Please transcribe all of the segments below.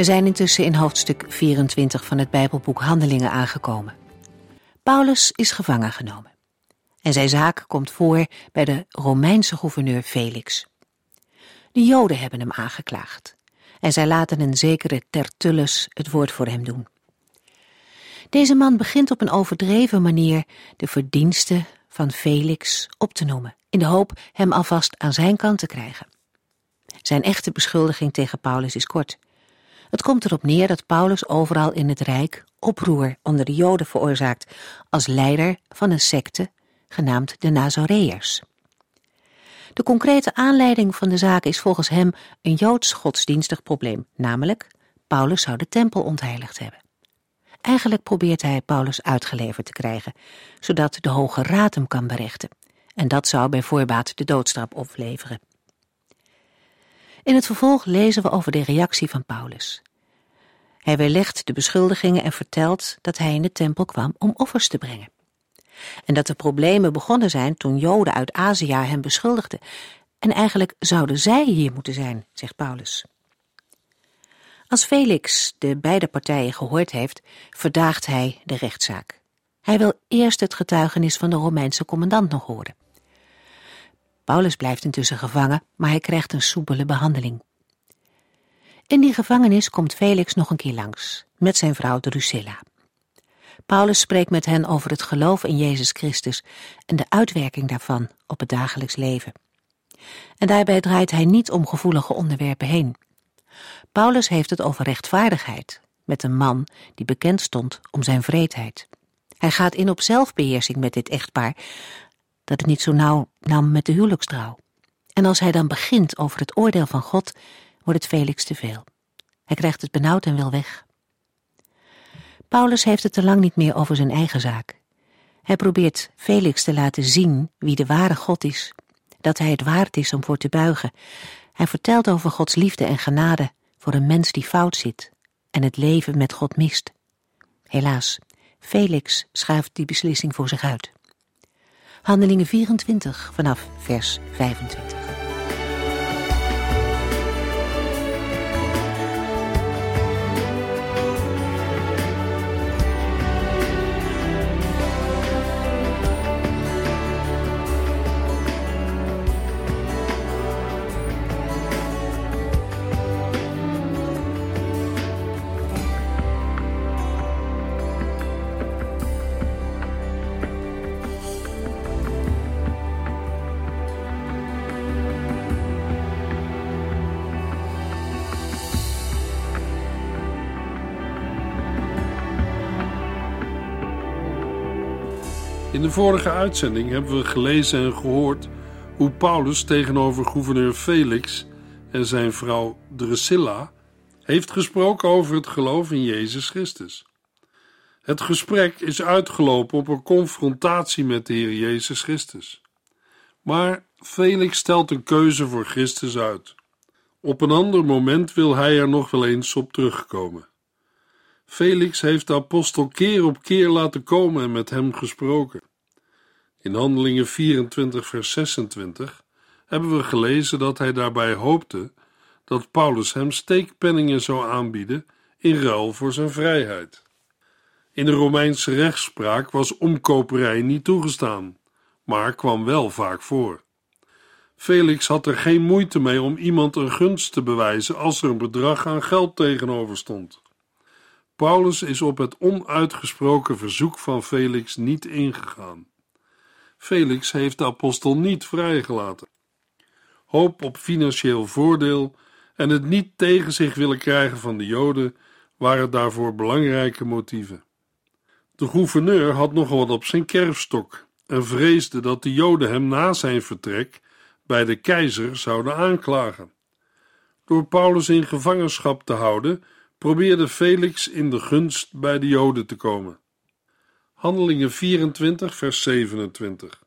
We zijn intussen in hoofdstuk 24 van het Bijbelboek Handelingen aangekomen. Paulus is gevangen genomen. En zijn zaak komt voor bij de Romeinse gouverneur Felix. De Joden hebben hem aangeklaagd. En zij laten een zekere Tertullus het woord voor hem doen. Deze man begint op een overdreven manier de verdiensten van Felix op te noemen, in de hoop hem alvast aan zijn kant te krijgen. Zijn echte beschuldiging tegen Paulus is kort. Het komt erop neer dat Paulus overal in het Rijk oproer onder de Joden veroorzaakt als leider van een secte genaamd de Nazoreërs. De concrete aanleiding van de zaak is volgens hem een Joods godsdienstig probleem, namelijk Paulus zou de tempel ontheiligd hebben. Eigenlijk probeert hij Paulus uitgeleverd te krijgen, zodat de Hoge Raad hem kan berechten. En dat zou bij voorbaat de doodstraf opleveren. In het vervolg lezen we over de reactie van Paulus. Hij weerlegt de beschuldigingen en vertelt dat hij in de tempel kwam om offers te brengen. En dat de problemen begonnen zijn toen Joden uit Azië hem beschuldigden. En eigenlijk zouden zij hier moeten zijn, zegt Paulus. Als Felix de beide partijen gehoord heeft, verdaagt hij de rechtszaak. Hij wil eerst het getuigenis van de Romeinse commandant nog horen. Paulus blijft intussen gevangen, maar hij krijgt een soepele behandeling. In die gevangenis komt Felix nog een keer langs, met zijn vrouw Drusilla. Paulus spreekt met hen over het geloof in Jezus Christus en de uitwerking daarvan op het dagelijks leven. En daarbij draait hij niet om gevoelige onderwerpen heen. Paulus heeft het over rechtvaardigheid, met een man die bekend stond om zijn vreedheid. Hij gaat in op zelfbeheersing met dit echtpaar, dat het niet zo nauw nam met de huwelijkstrouw. En als hij dan begint over het oordeel van God, wordt het Felix te veel. Hij krijgt het benauwd en wil weg. Paulus heeft het te lang niet meer over zijn eigen zaak. Hij probeert Felix te laten zien wie de ware God is, dat hij het waard is om voor te buigen. Hij vertelt over Gods liefde en genade voor een mens die fout zit en het leven met God mist. Helaas, Felix schuift die beslissing voor zich uit. Handelingen 24 vanaf vers 25. In de vorige uitzending hebben we gelezen en gehoord hoe Paulus tegenover gouverneur Felix en zijn vrouw Drusilla heeft gesproken over het geloof in Jezus Christus. Het gesprek is uitgelopen op een confrontatie met de Heer Jezus Christus. Maar Felix stelt een keuze voor Christus uit. Op een ander moment wil hij er nog wel eens op terugkomen. Felix heeft de apostel keer op keer laten komen en met hem gesproken. In Handelingen 24, vers 26 hebben we gelezen dat hij daarbij hoopte dat Paulus hem steekpenningen zou aanbieden in ruil voor zijn vrijheid. In de Romeinse rechtspraak was omkoperij niet toegestaan, maar kwam wel vaak voor. Felix had er geen moeite mee om iemand een gunst te bewijzen als er een bedrag aan geld tegenover stond. Paulus is op het onuitgesproken verzoek van Felix niet ingegaan. Felix heeft de apostel niet vrijgelaten. Hoop op financieel voordeel en het niet tegen zich willen krijgen van de Joden waren daarvoor belangrijke motieven. De gouverneur had nogal wat op zijn kerfstok en vreesde dat de Joden hem na zijn vertrek bij de keizer zouden aanklagen. Door Paulus in gevangenschap te houden, probeerde Felix in de gunst bij de Joden te komen. Handelingen 24, vers 27.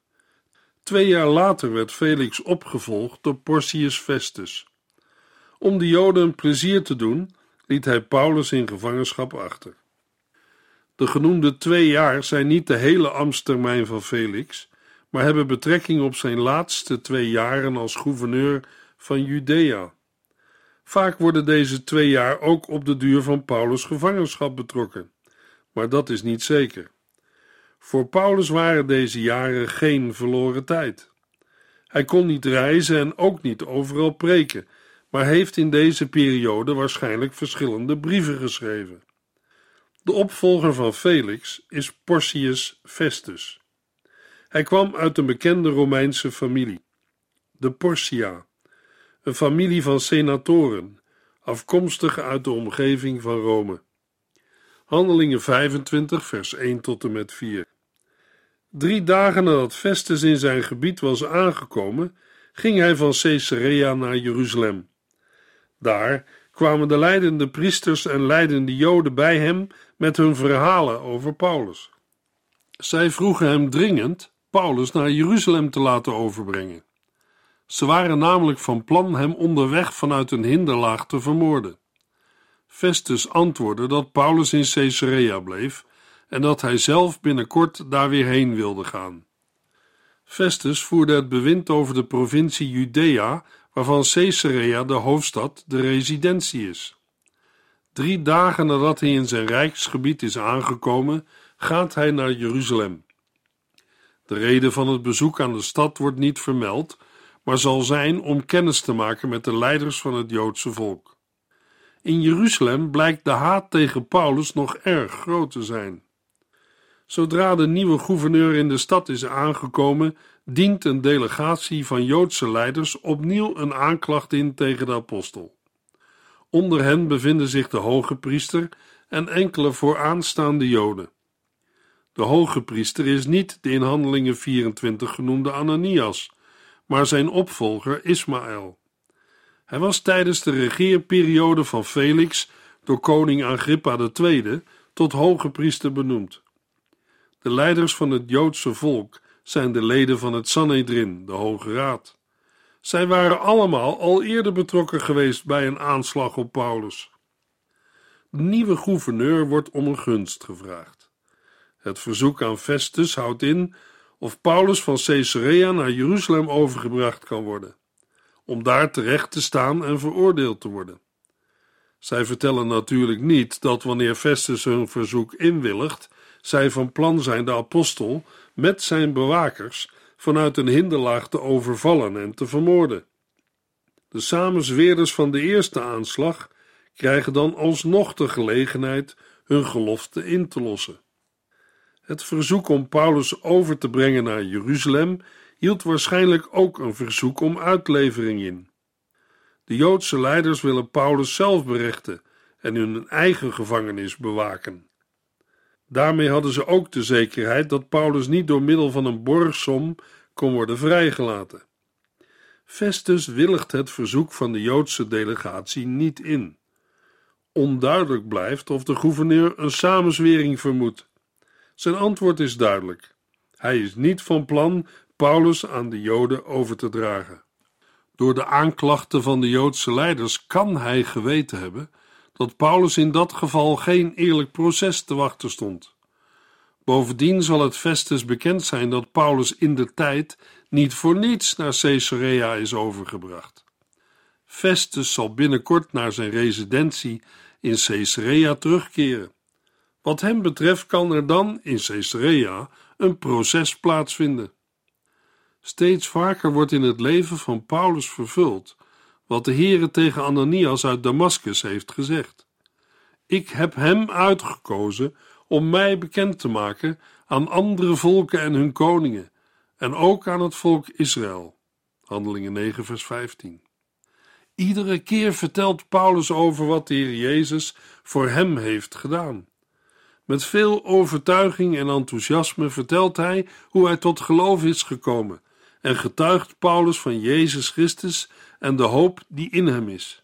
Twee jaar later werd Felix opgevolgd door Porcius Festus. Om de Joden een plezier te doen, liet hij Paulus in gevangenschap achter. De genoemde twee jaar zijn niet de hele ambtstermijn van Felix, maar hebben betrekking op zijn laatste twee jaren als gouverneur van Judea. Vaak worden deze twee jaar ook op de duur van Paulus' gevangenschap betrokken, maar dat is niet zeker. Voor Paulus waren deze jaren geen verloren tijd. Hij kon niet reizen en ook niet overal preken, maar heeft in deze periode waarschijnlijk verschillende brieven geschreven. De opvolger van Felix is Porcius Festus. Hij kwam uit een bekende Romeinse familie, de Porcia, een familie van senatoren, afkomstig uit de omgeving van Rome. Handelingen 25, vers 1 tot en met 4. Drie dagen nadat Festus in zijn gebied was aangekomen, ging hij van Caesarea naar Jeruzalem. Daar kwamen de leidende priesters en leidende Joden bij hem met hun verhalen over Paulus. Zij vroegen hem dringend Paulus naar Jeruzalem te laten overbrengen. Ze waren namelijk van plan hem onderweg vanuit een hinderlaag te vermoorden. Festus antwoordde dat Paulus in Caesarea bleef en dat hij zelf binnenkort daar weer heen wilde gaan. Festus voerde het bewind over de provincie Judea, waarvan Caesarea de hoofdstad, de residentie is. Drie dagen nadat hij in zijn rijksgebied is aangekomen, gaat hij naar Jeruzalem. De reden van het bezoek aan de stad wordt niet vermeld, maar zal zijn om kennis te maken met de leiders van het Joodse volk. In Jeruzalem blijkt de haat tegen Paulus nog erg groot te zijn. Zodra de nieuwe gouverneur in de stad is aangekomen, dient een delegatie van Joodse leiders opnieuw een aanklacht in tegen de apostel. Onder hen bevinden zich de hoge priester en enkele vooraanstaande Joden. De hoge priester is niet de in Handelingen 24 genoemde Ananias, maar zijn opvolger Ismaël. Hij was tijdens de regeerperiode van Felix door koning Agrippa II tot hoge priester benoemd. De leiders van het Joodse volk zijn de leden van het Sanhedrin, de Hoge Raad. Zij waren allemaal al eerder betrokken geweest bij een aanslag op Paulus. De nieuwe gouverneur wordt om een gunst gevraagd. Het verzoek aan Festus houdt in of Paulus van Caesarea naar Jeruzalem overgebracht kan worden, om daar terecht te staan en veroordeeld te worden. Zij vertellen natuurlijk niet dat wanneer Festus hun verzoek inwilligt, zij van plan zijn de apostel met zijn bewakers vanuit een hinderlaag te overvallen en te vermoorden. De samenzweerders van de eerste aanslag krijgen dan alsnog de gelegenheid hun gelofte in te lossen. Het verzoek om Paulus over te brengen naar Jeruzalem hield waarschijnlijk ook een verzoek om uitlevering in. De Joodse leiders willen Paulus zelf berechten en hun eigen gevangenis bewaken. Daarmee hadden ze ook de zekerheid dat Paulus niet door middel van een borgsom kon worden vrijgelaten. Festus willigt het verzoek van de Joodse delegatie niet in. Onduidelijk blijft of de gouverneur een samenzwering vermoedt. Zijn antwoord is duidelijk. Hij is niet van plan Paulus aan de Joden over te dragen. Door de aanklachten van de Joodse leiders kan hij geweten hebben dat Paulus in dat geval geen eerlijk proces te wachten stond. Bovendien zal het Festus bekend zijn dat Paulus in de tijd niet voor niets naar Caesarea is overgebracht. Festus zal binnenkort naar zijn residentie in Caesarea terugkeren. Wat hem betreft kan er dan in Caesarea een proces plaatsvinden. Steeds vaker wordt in het leven van Paulus vervuld wat de Heere tegen Ananias uit Damascus heeft gezegd. Ik heb hem uitgekozen om mij bekend te maken aan andere volken en hun koningen, en ook aan het volk Israël. Handelingen 9, vers 15. Iedere keer vertelt Paulus over wat de Heer Jezus voor hem heeft gedaan. Met veel overtuiging en enthousiasme vertelt hij hoe hij tot geloof is gekomen en getuigt Paulus van Jezus Christus en de hoop die in hem is.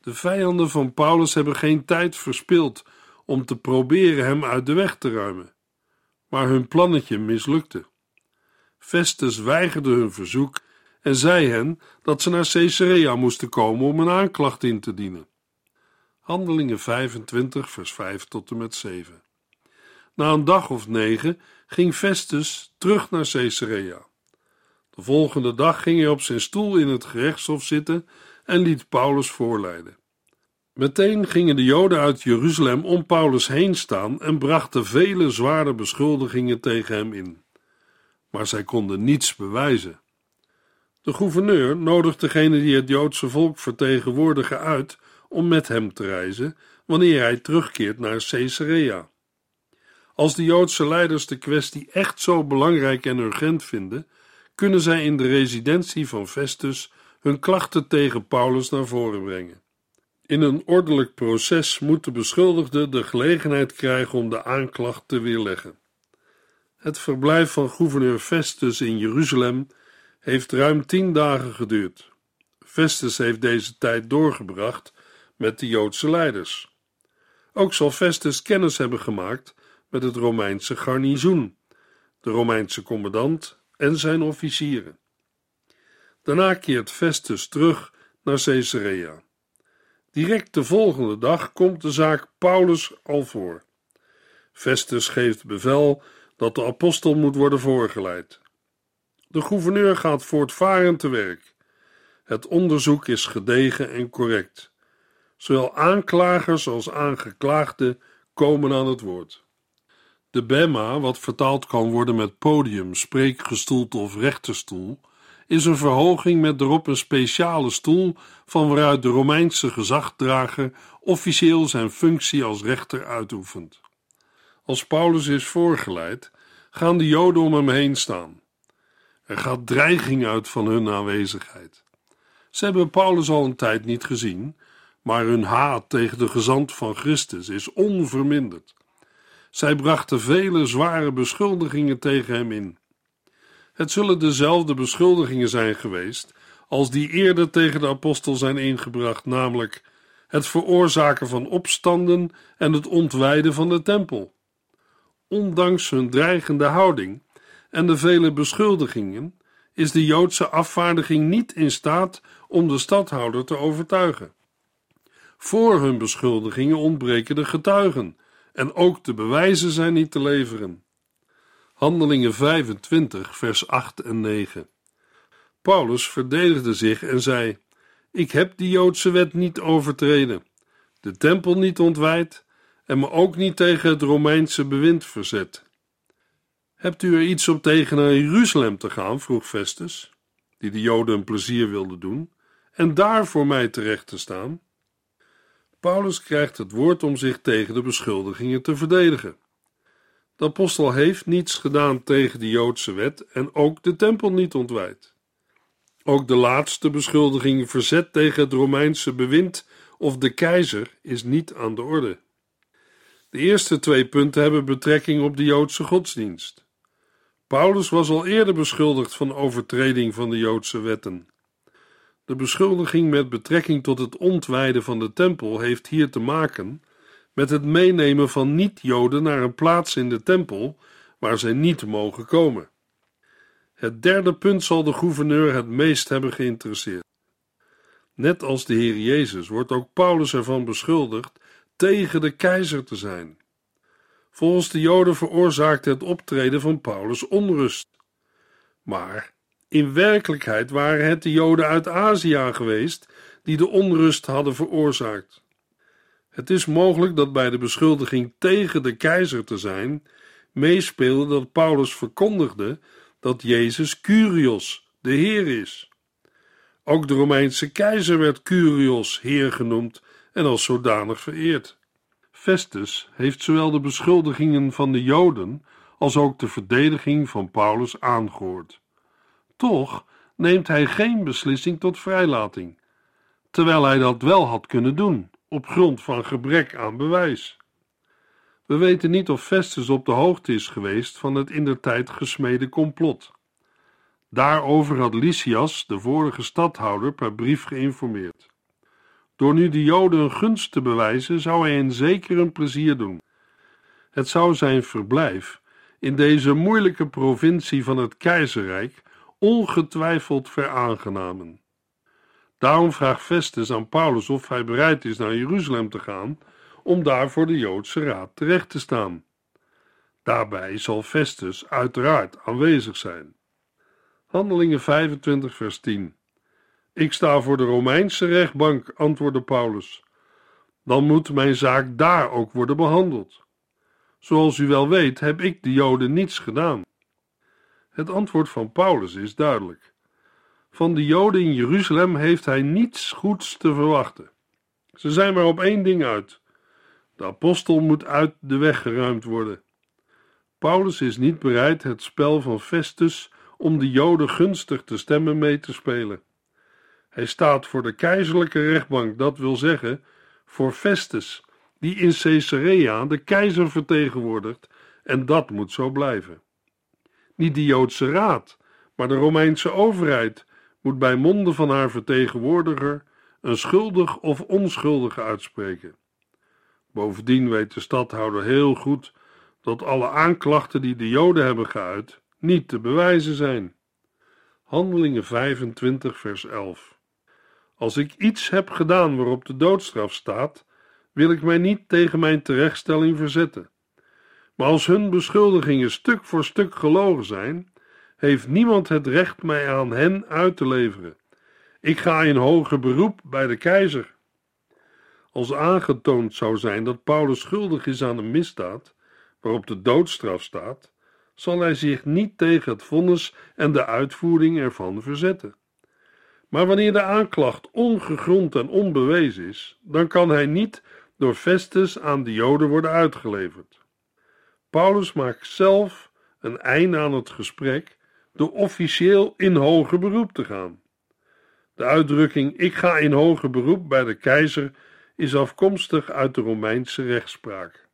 De vijanden van Paulus hebben geen tijd verspild om te proberen hem uit de weg te ruimen, maar hun plannetje mislukte. Festus weigerde hun verzoek en zei hen dat ze naar Caesarea moesten komen om een aanklacht in te dienen. Handelingen 25, vers 5 tot en met 7. Na een dag of negen ging Festus terug naar Caesarea. De volgende dag ging hij op zijn stoel in het gerechtshof zitten en liet Paulus voorleiden. Meteen gingen de Joden uit Jeruzalem om Paulus heen staan en brachten vele zware beschuldigingen tegen hem in. Maar zij konden niets bewijzen. De gouverneur nodigt degene die het Joodse volk vertegenwoordigen uit om met hem te reizen wanneer hij terugkeert naar Caesarea. Als de Joodse leiders de kwestie echt zo belangrijk en urgent vinden, kunnen zij in de residentie van Festus hun klachten tegen Paulus naar voren brengen. In een ordelijk proces moet de beschuldigde de gelegenheid krijgen om de aanklacht te weerleggen. Het verblijf van gouverneur Festus in Jeruzalem heeft ruim tien dagen geduurd. Festus heeft deze tijd doorgebracht met de Joodse leiders. Ook zal Festus kennis hebben gemaakt met het Romeinse garnizoen, de Romeinse commandant en zijn officieren. Daarna keert Festus terug naar Caesarea. Direct de volgende dag komt de zaak Paulus al voor. Festus geeft bevel dat de apostel moet worden voorgeleid. De gouverneur gaat voortvarend te werk. Het onderzoek is gedegen en correct. Zowel aanklagers als aangeklaagden komen aan het woord. De bema, wat vertaald kan worden met podium, spreekgestoelte of rechterstoel, is een verhoging met erop een speciale stoel van waaruit de Romeinse gezagdrager officieel zijn functie als rechter uitoefent. Als Paulus is voorgeleid, gaan de Joden om hem heen staan. Er gaat dreiging uit van hun aanwezigheid. Ze hebben Paulus al een tijd niet gezien, maar hun haat tegen de gezant van Christus is onverminderd. Zij brachten vele zware beschuldigingen tegen hem in. Het zullen dezelfde beschuldigingen zijn geweest als die eerder tegen de apostel zijn ingebracht, namelijk het veroorzaken van opstanden en het ontwijden van de tempel. Ondanks hun dreigende houding en de vele beschuldigingen is de Joodse afvaardiging niet in staat om de stadhouder te overtuigen. Voor hun beschuldigingen ontbreken de getuigen en ook de bewijzen zijn niet te leveren. Handelingen 25, vers 8 en 9. Paulus verdedigde zich en zei: Ik heb die Joodse wet niet overtreden, de tempel niet ontwijd en me ook niet tegen het Romeinse bewind verzet. Hebt u er iets op tegen naar Jeruzalem te gaan? vroeg Festus, die de Joden een plezier wilde doen, en daar voor mij terecht te staan. Paulus krijgt het woord om zich tegen de beschuldigingen te verdedigen. De apostel heeft niets gedaan tegen de Joodse wet en ook de tempel niet ontwijd. Ook de laatste beschuldiging verzet tegen het Romeinse bewind of de keizer is niet aan de orde. De eerste twee punten hebben betrekking op de Joodse godsdienst. Paulus was al eerder beschuldigd van overtreding van de Joodse wetten. De beschuldiging met betrekking tot het ontwijden van de tempel heeft hier te maken met het meenemen van niet-Joden naar een plaats in de tempel waar zij niet mogen komen. Het derde punt zal de gouverneur het meest hebben geïnteresseerd. Net als de Heer Jezus wordt ook Paulus ervan beschuldigd tegen de keizer te zijn. Volgens de Joden veroorzaakte het optreden van Paulus onrust. Maar in werkelijkheid waren het de Joden uit Azië geweest die de onrust hadden veroorzaakt. Het is mogelijk dat bij de beschuldiging tegen de keizer te zijn meespeelde dat Paulus verkondigde dat Jezus Curios, de Heer is. Ook de Romeinse keizer werd Curios, Heer genoemd en als zodanig vereerd. Festus heeft zowel de beschuldigingen van de Joden als ook de verdediging van Paulus aangehoord. Toch neemt hij geen beslissing tot vrijlating, terwijl hij dat wel had kunnen doen op grond van gebrek aan bewijs. We weten niet of Festus op de hoogte is geweest van het indertijd gesmede complot. Daarover had Lysias, de vorige stadhouder, per brief geïnformeerd. Door nu de Joden een gunst te bewijzen, zou hij hen zeker een plezier doen. Het zou zijn verblijf in deze moeilijke provincie van het keizerrijk ongetwijfeld veraangenamen. Daarom vraagt Festus aan Paulus of hij bereid is naar Jeruzalem te gaan om daar voor de Joodse raad terecht te staan. Daarbij zal Festus uiteraard aanwezig zijn. Handelingen 25, vers 10. Ik sta voor de Romeinse rechtbank, antwoordde Paulus. Dan moet mijn zaak daar ook worden behandeld. Zoals u wel weet, heb ik de Joden niets gedaan. Het antwoord van Paulus is duidelijk. Van de Joden in Jeruzalem heeft hij niets goeds te verwachten. Ze zijn maar op één ding uit: de apostel moet uit de weg geruimd worden. Paulus is niet bereid het spel van Festus om de Joden gunstig te stemmen mee te spelen. Hij staat voor de keizerlijke rechtbank, dat wil zeggen voor Festus, die in Caesarea de keizer vertegenwoordigt, en dat moet zo blijven. Niet de Joodse raad, maar de Romeinse overheid moet bij monden van haar vertegenwoordiger een schuldig of onschuldige uitspreken. Bovendien weet de stadhouder heel goed dat alle aanklachten die de Joden hebben geuit niet te bewijzen zijn. Handelingen 25, vers 11. Als ik iets heb gedaan waarop de doodstraf staat, wil ik mij niet tegen mijn terechtstelling verzetten. Maar als hun beschuldigingen stuk voor stuk gelogen zijn, heeft niemand het recht mij aan hen uit te leveren. Ik ga in hoger beroep bij de keizer. Als aangetoond zou zijn dat Paulus schuldig is aan een misdaad, waarop de doodstraf staat, zal hij zich niet tegen het vonnis en de uitvoering ervan verzetten. Maar wanneer de aanklacht ongegrond en onbewezen is, dan kan hij niet door Festus aan de Joden worden uitgeleverd. Paulus maakt zelf een einde aan het gesprek door officieel in hoger beroep te gaan. De uitdrukking ik ga in hoger beroep bij de keizer is afkomstig uit de Romeinse rechtspraak.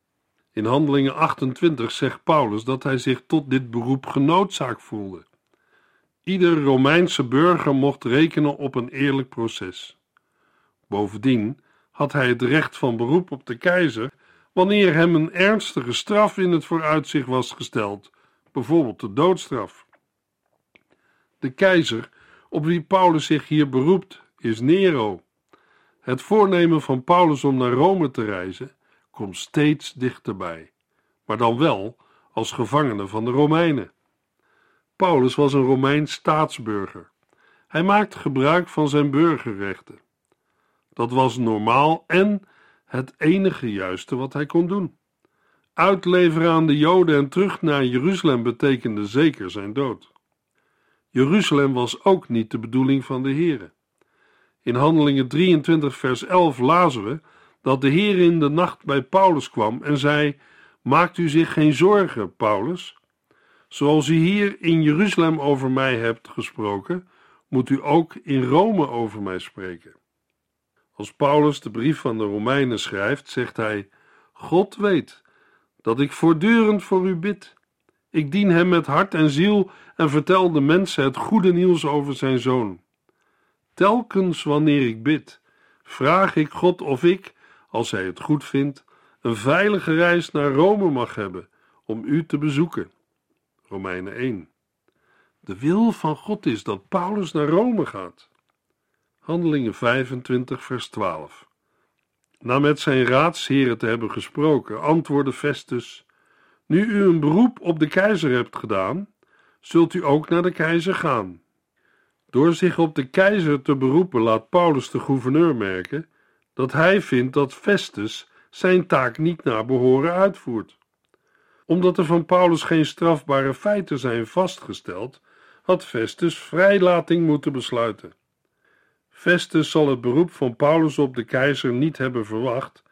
In Handelingen 28 zegt Paulus dat hij zich tot dit beroep genoodzaakt voelde. Ieder Romeinse burger mocht rekenen op een eerlijk proces. Bovendien had hij het recht van beroep op de keizer wanneer hem een ernstige straf in het vooruitzicht was gesteld, bijvoorbeeld de doodstraf. De keizer op wie Paulus zich hier beroept is Nero. Het voornemen van Paulus om naar Rome te reizen komt steeds dichterbij, maar dan wel als gevangene van de Romeinen. Paulus was een Romeins staatsburger. Hij maakte gebruik van zijn burgerrechten. Dat was normaal en het enige juiste wat hij kon doen. Uitleveren aan de Joden en terug naar Jeruzalem betekende zeker zijn dood. Jeruzalem was ook niet de bedoeling van de Heere. In Handelingen 23, vers 11 lazen we dat de Heer in de nacht bij Paulus kwam en zei: Maakt u zich geen zorgen, Paulus. Zoals u hier in Jeruzalem over mij hebt gesproken, moet u ook in Rome over mij spreken. Als Paulus de brief van de Romeinen schrijft, zegt hij: God weet dat ik voortdurend voor u bid. Ik dien hem met hart en ziel en vertel de mensen het goede nieuws over zijn zoon. Telkens wanneer ik bid, vraag ik God of ik, als hij het goed vindt, een veilige reis naar Rome mag hebben om u te bezoeken. Romeinen 1. De wil van God is dat Paulus naar Rome gaat. Handelingen 25, vers 12. Na met zijn raadsheren te hebben gesproken, antwoordde Festus: Nu u een beroep op de keizer hebt gedaan, zult u ook naar de keizer gaan. Door zich op de keizer te beroepen, laat Paulus de gouverneur merken dat hij vindt dat Festus zijn taak niet naar behoren uitvoert. Omdat er van Paulus geen strafbare feiten zijn vastgesteld, had Festus vrijlating moeten besluiten. Festus zal het beroep van Paulus op de keizer niet hebben verwacht,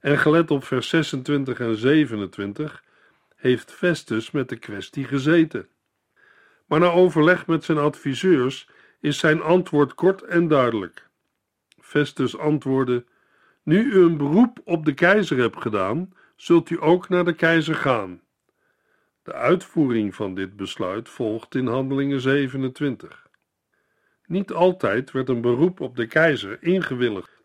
en gelet op vers 26 en 27 heeft Festus met de kwestie gezeten. Maar na overleg met zijn adviseurs is zijn antwoord kort en duidelijk. Festus antwoordde: Nu u een beroep op de keizer hebt gedaan, zult u ook naar de keizer gaan. De uitvoering van dit besluit volgt in Handelingen 27. Niet altijd werd een beroep op de keizer ingewilligd.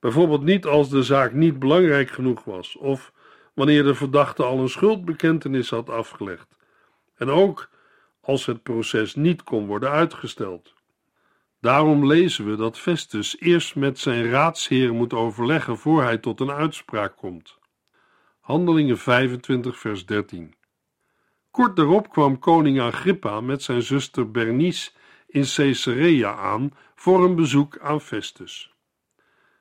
Bijvoorbeeld niet als de zaak niet belangrijk genoeg was of wanneer de verdachte al een schuldbekentenis had afgelegd. En ook als het proces niet kon worden uitgesteld. Daarom lezen we dat Festus eerst met zijn raadsheer moet overleggen voor hij tot een uitspraak komt. Handelingen 25, vers 13. Kort daarop kwam koning Agrippa met zijn zuster Bernice in Caesarea aan voor een bezoek aan Festus.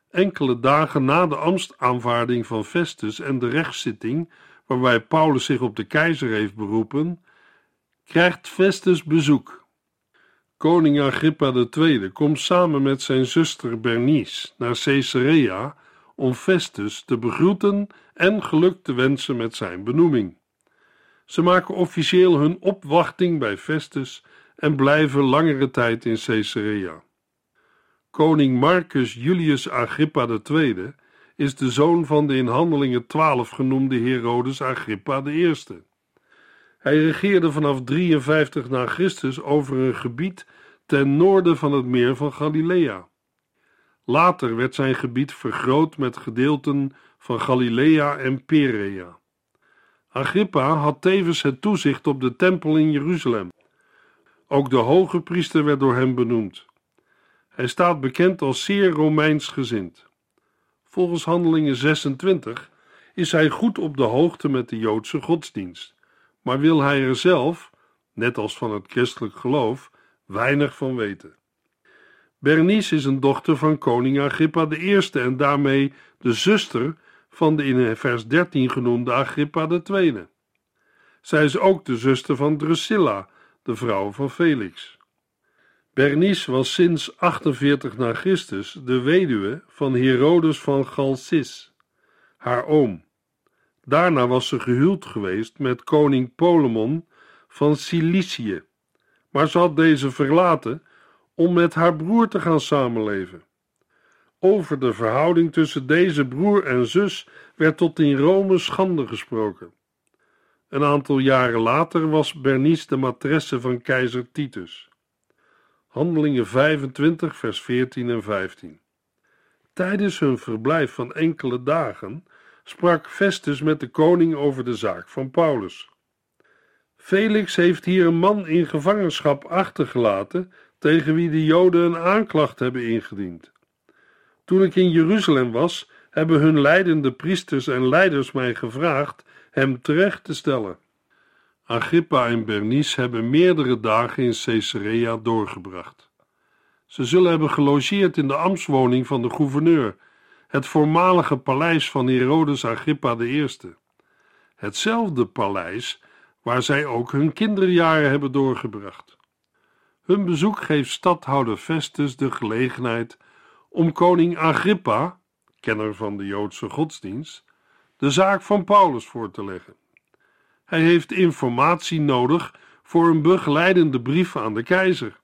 Enkele dagen na de ambtsaanvaarding van Festus en de rechtszitting, waarbij Paulus zich op de keizer heeft beroepen, krijgt Festus bezoek. Koning Agrippa II komt samen met zijn zuster Bernice naar Caesarea om Festus te begroeten en geluk te wensen met zijn benoeming. Ze maken officieel hun opwachting bij Festus en blijven langere tijd in Caesarea. Koning Marcus Julius Agrippa II is de zoon van de in Handelingen 12 genoemde Herodes Agrippa I. Hij regeerde vanaf 53 na Christus over een gebied ten noorden van het meer van Galilea. Later werd zijn gebied vergroot met gedeelten van Galilea en Perea. Agrippa had tevens het toezicht op de tempel in Jeruzalem. Ook de hoge priester werd door hem benoemd. Hij staat bekend als zeer Romeins gezind. Volgens Handelingen 26 is hij goed op de hoogte met de Joodse godsdienst, maar wil hij er zelf, net als van het christelijk geloof, weinig van weten. Bernice is een dochter van koning Agrippa I en daarmee de zuster van de in vers 13 genoemde Agrippa II. Zij is ook de zuster van Drusilla, de vrouw van Felix. Bernice was sinds 48 na Christus de weduwe van Herodes van Galsis, haar oom. Daarna was ze gehuwd geweest met koning Polemon van Cilicië, maar ze had deze verlaten om met haar broer te gaan samenleven. Over de verhouding tussen deze broer en zus werd tot in Rome schande gesproken. Een aantal jaren later was Bernice de matresse van keizer Titus. Handelingen 25, vers 14 en 15. Tijdens hun verblijf van enkele dagen sprak Festus met de koning over de zaak van Paulus. Felix heeft hier een man in gevangenschap achtergelaten tegen wie de Joden een aanklacht hebben ingediend. Toen ik in Jeruzalem was, hebben hun leidende priesters en leiders mij gevraagd hem terecht te stellen. Agrippa en Bernice hebben meerdere dagen in Caesarea doorgebracht. Ze zullen hebben gelogeerd in de ambtswoning van de gouverneur, het voormalige paleis van Herodes Agrippa I. Hetzelfde paleis waar zij ook hun kinderjaren hebben doorgebracht. Hun bezoek geeft stadhouder Festus de gelegenheid om koning Agrippa, kenner van de Joodse godsdienst, de zaak van Paulus voor te leggen. Hij heeft informatie nodig voor een begeleidende brief aan de keizer.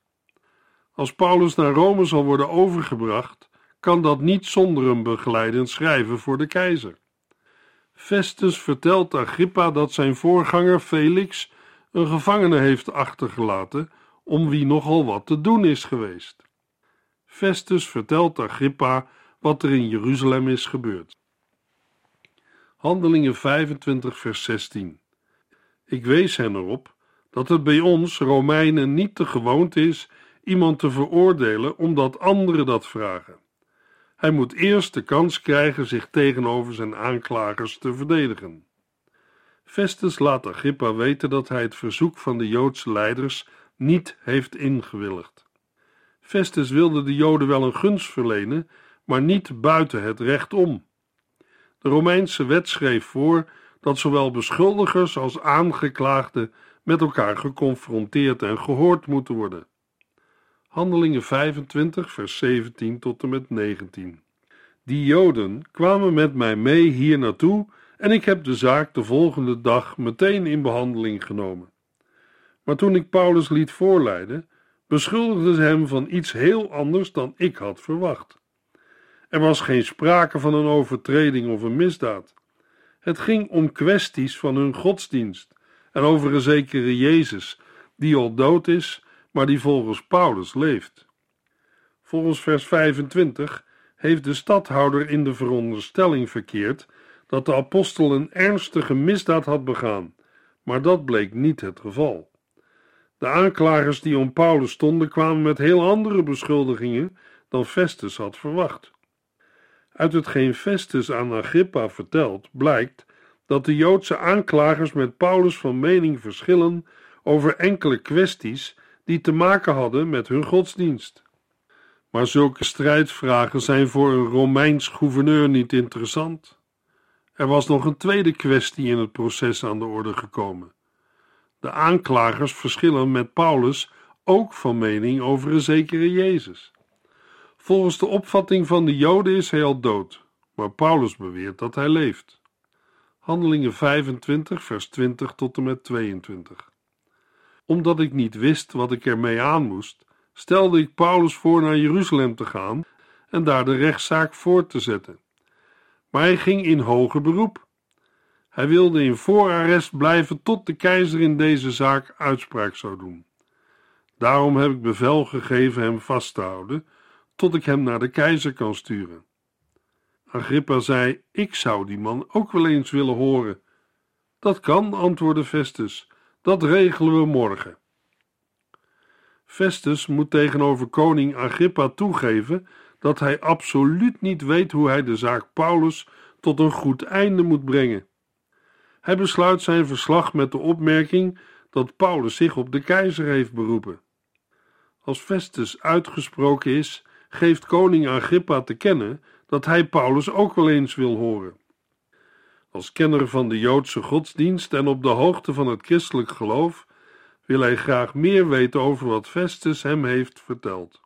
Als Paulus naar Rome zal worden overgebracht, kan dat niet zonder een begeleidend schrijven voor de keizer. Festus vertelt Agrippa dat zijn voorganger Felix een gevangene heeft achtergelaten, om wie nogal wat te doen is geweest. Festus vertelt Agrippa wat er in Jeruzalem is gebeurd. Handelingen 25, vers 16. Ik wees hen erop dat het bij ons, Romeinen, niet de gewoonte is iemand te veroordelen omdat anderen dat vragen. Hij moet eerst de kans krijgen zich tegenover zijn aanklagers te verdedigen. Festus laat Agrippa weten dat hij het verzoek van de Joodse leiders niet heeft ingewilligd. Festus wilde de Joden wel een gunst verlenen, maar niet buiten het recht om. De Romeinse wet schreef voor dat zowel beschuldigers als aangeklaagden met elkaar geconfronteerd en gehoord moeten worden. Handelingen 25, vers 17 tot en met 19. Die Joden kwamen met mij mee hier naartoe en ik heb de zaak de volgende dag meteen in behandeling genomen. Maar toen ik Paulus liet voorleiden, beschuldigden ze hem van iets heel anders dan ik had verwacht. Er was geen sprake van een overtreding of een misdaad. Het ging om kwesties van hun godsdienst en over een zekere Jezus, die al dood is, maar die volgens Paulus leeft. Volgens vers 25 heeft de stadhouder in de veronderstelling verkeerd dat de apostel een ernstige misdaad had begaan, maar dat bleek niet het geval. De aanklagers die om Paulus stonden kwamen met heel andere beschuldigingen dan Festus had verwacht. Uit hetgeen Festus aan Agrippa vertelt, blijkt dat de Joodse aanklagers met Paulus van mening verschillen over enkele kwesties die te maken hadden met hun godsdienst. Maar zulke strijdvragen zijn voor een Romeins gouverneur niet interessant. Er was nog een tweede kwestie in het proces aan de orde gekomen. De aanklagers verschillen met Paulus ook van mening over een zekere Jezus. Volgens de opvatting van de Joden is hij al dood, maar Paulus beweert dat hij leeft. Handelingen 25, vers 20 tot en met 22. Omdat ik niet wist wat ik ermee aan moest, stelde ik Paulus voor naar Jeruzalem te gaan en daar de rechtszaak voort te zetten. Maar hij ging in hoger beroep. Hij wilde in voorarrest blijven tot de keizer in deze zaak uitspraak zou doen. Daarom heb ik bevel gegeven hem vast te houden, tot ik hem naar de keizer kan sturen. Agrippa zei: Ik zou die man ook wel eens willen horen. Dat kan, antwoordde Festus, dat regelen we morgen. Festus moet tegenover koning Agrippa toegeven dat hij absoluut niet weet hoe hij de zaak Paulus tot een goed einde moet brengen. Hij besluit zijn verslag met de opmerking dat Paulus zich op de keizer heeft beroepen. Als Festus uitgesproken is, geeft koning Agrippa te kennen dat hij Paulus ook wel eens wil horen. Als kenner van de Joodse godsdienst en op de hoogte van het christelijk geloof wil hij graag meer weten over wat Festus hem heeft verteld.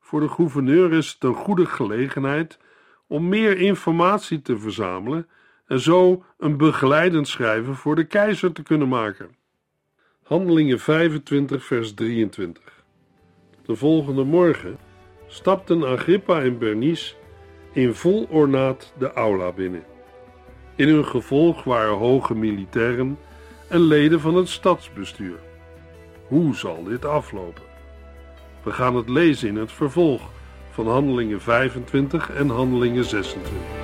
Voor de gouverneur is het een goede gelegenheid om meer informatie te verzamelen en zo een begeleidend schrijven voor de keizer te kunnen maken. Handelingen 25, vers 23. De volgende morgen stapten Agrippa en Bernice in vol ornaat de aula binnen. In hun gevolg waren hoge militairen en leden van het stadsbestuur. Hoe zal dit aflopen? We gaan het lezen in het vervolg van Handelingen 25 en Handelingen 26.